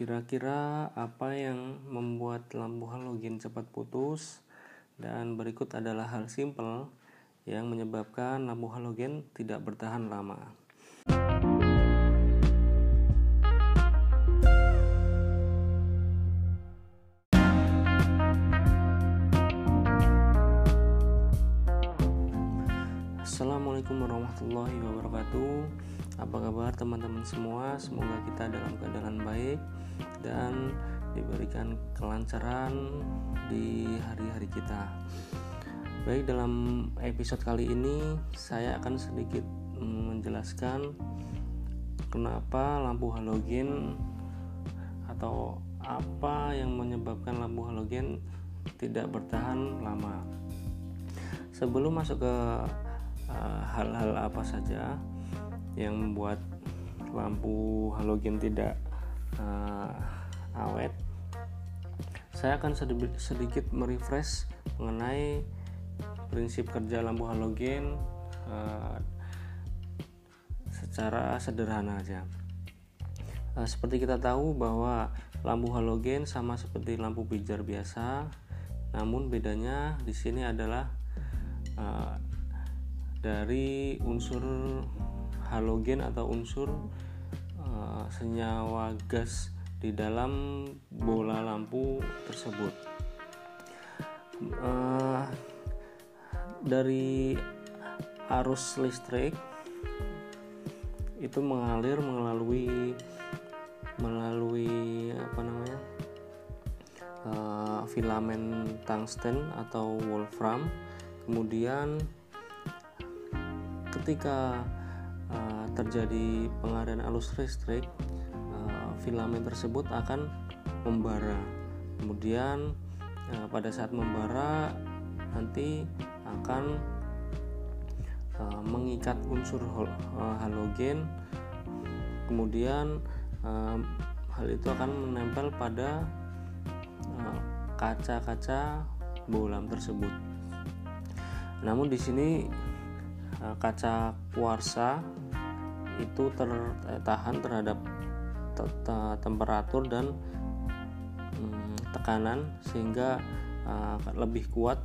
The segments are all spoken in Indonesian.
Kira-kira apa yang membuat lampu halogen cepat putus? Dan berikut adalah hal simpel yang menyebabkan lampu halogen tidak bertahan lama. Assalamualaikum warahmatullahi wabarakatuh Apa kabar teman-teman semua? Semoga kita dalam keadaan baik Dan diberikan kelancaran di hari-hari kita. Baik dalam episode kali ini Saya akan sedikit menjelaskan Kenapa lampu halogen Atau apa yang menyebabkan lampu halogen tidak bertahan lama. Sebelum masuk ke Eh, hal-hal uh, apa saja yang membuat lampu halogen tidak uh, awet. Saya akan sedikit, merefresh mengenai prinsip kerja lampu halogen uh, secara sederhana aja. Uh, seperti kita tahu bahwa lampu halogen sama seperti lampu pijar biasa namun bedanya di sini adalah uh, dari unsur halogen atau unsur uh, senyawa gas di dalam bola lampu tersebut. Uh, dari arus listrik itu mengalir melalui melalui apa namanya uh, filamen tungsten atau wolfram kemudian ketika uh, terjadi pengaliran arus listrik uh, filamen tersebut akan membara. Kemudian uh, pada saat membara nanti akan uh, mengikat unsur halogen. Kemudian uh, hal itu akan menempel pada kaca-kaca uh, bolam tersebut. Namun di sini Eh, kaca kuarsa itu tertahan terhadap temperatur dan hmm, tekanan sehingga uh, lebih kuat.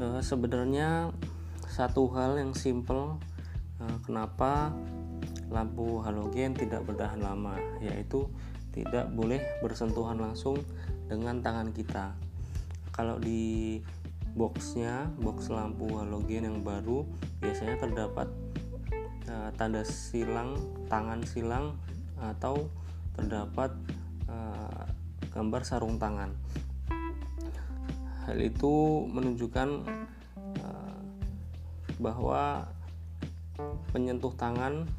Uh, sebenarnya satu hal yang simple kenapa lampu halogen tidak bertahan lama yaitu tidak boleh bersentuhan langsung dengan tangan kita. Kalau di boxnya box lampu halogen yang baru biasanya terdapat uh, tanda silang tangan silang atau terdapat uh, gambar sarung tangan. Hal itu menunjukkan uh, bahwa penyentuh tangan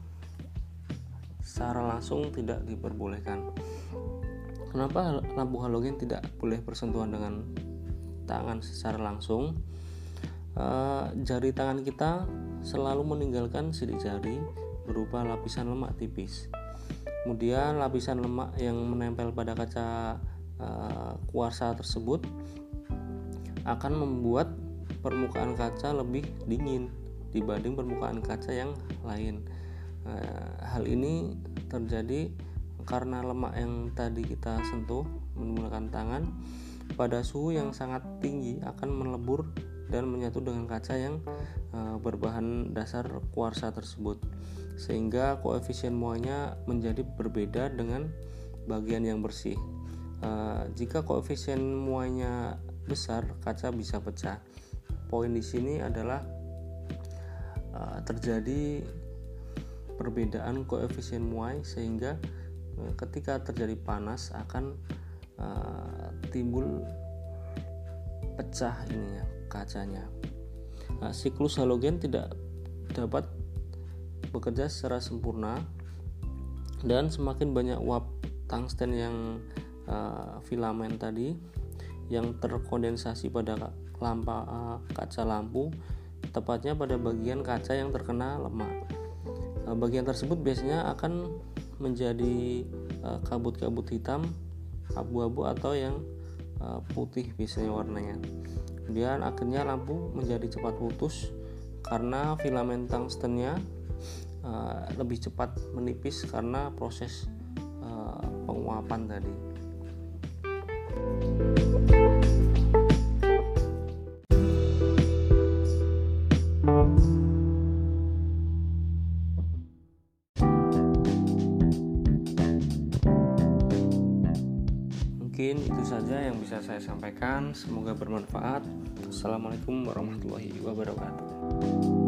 secara langsung tidak diperbolehkan. Kenapa lampu halogen tidak boleh bersentuhan dengan tangan secara langsung? E, jari tangan kita selalu meninggalkan sidik jari berupa lapisan lemak tipis. Kemudian lapisan lemak yang menempel pada kaca e, kuarsa tersebut akan membuat permukaan kaca lebih dingin dibanding permukaan kaca yang lain. Nah, hal ini terjadi karena lemak yang tadi kita sentuh menggunakan tangan pada suhu yang sangat tinggi akan melebur dan menyatu dengan kaca yang uh, berbahan dasar kuarsa tersebut sehingga koefisien muanya menjadi berbeda dengan bagian yang bersih. Uh, jika koefisien muanya besar, kaca bisa pecah. Poin di sini adalah terjadi perbedaan koefisien muai sehingga eh, ketika terjadi panas akan uh, timbul pecah ini ya kacanya. Nah, siklus halogen tidak dapat bekerja secara sempurna dan semakin banyak uap tungsten yang uh, filamen tadi yang terkondensasi pada lampa uh, kaca lampu tepatnya pada bagian kaca yang terkena lemak bagian tersebut biasanya akan menjadi eh, kabut-kabut hitam abu-abu atau yang uh, putih biasanya warnanya. Kemudian akhirnya lampu menjadi cepat putus karena filamen tungstennya lebih cepat menipis karena proses penguapan tadi mungkin itu saja yang bisa saya sampaikan. Semoga bermanfaat. Assalamualaikum warahmatullahi wabarakatuh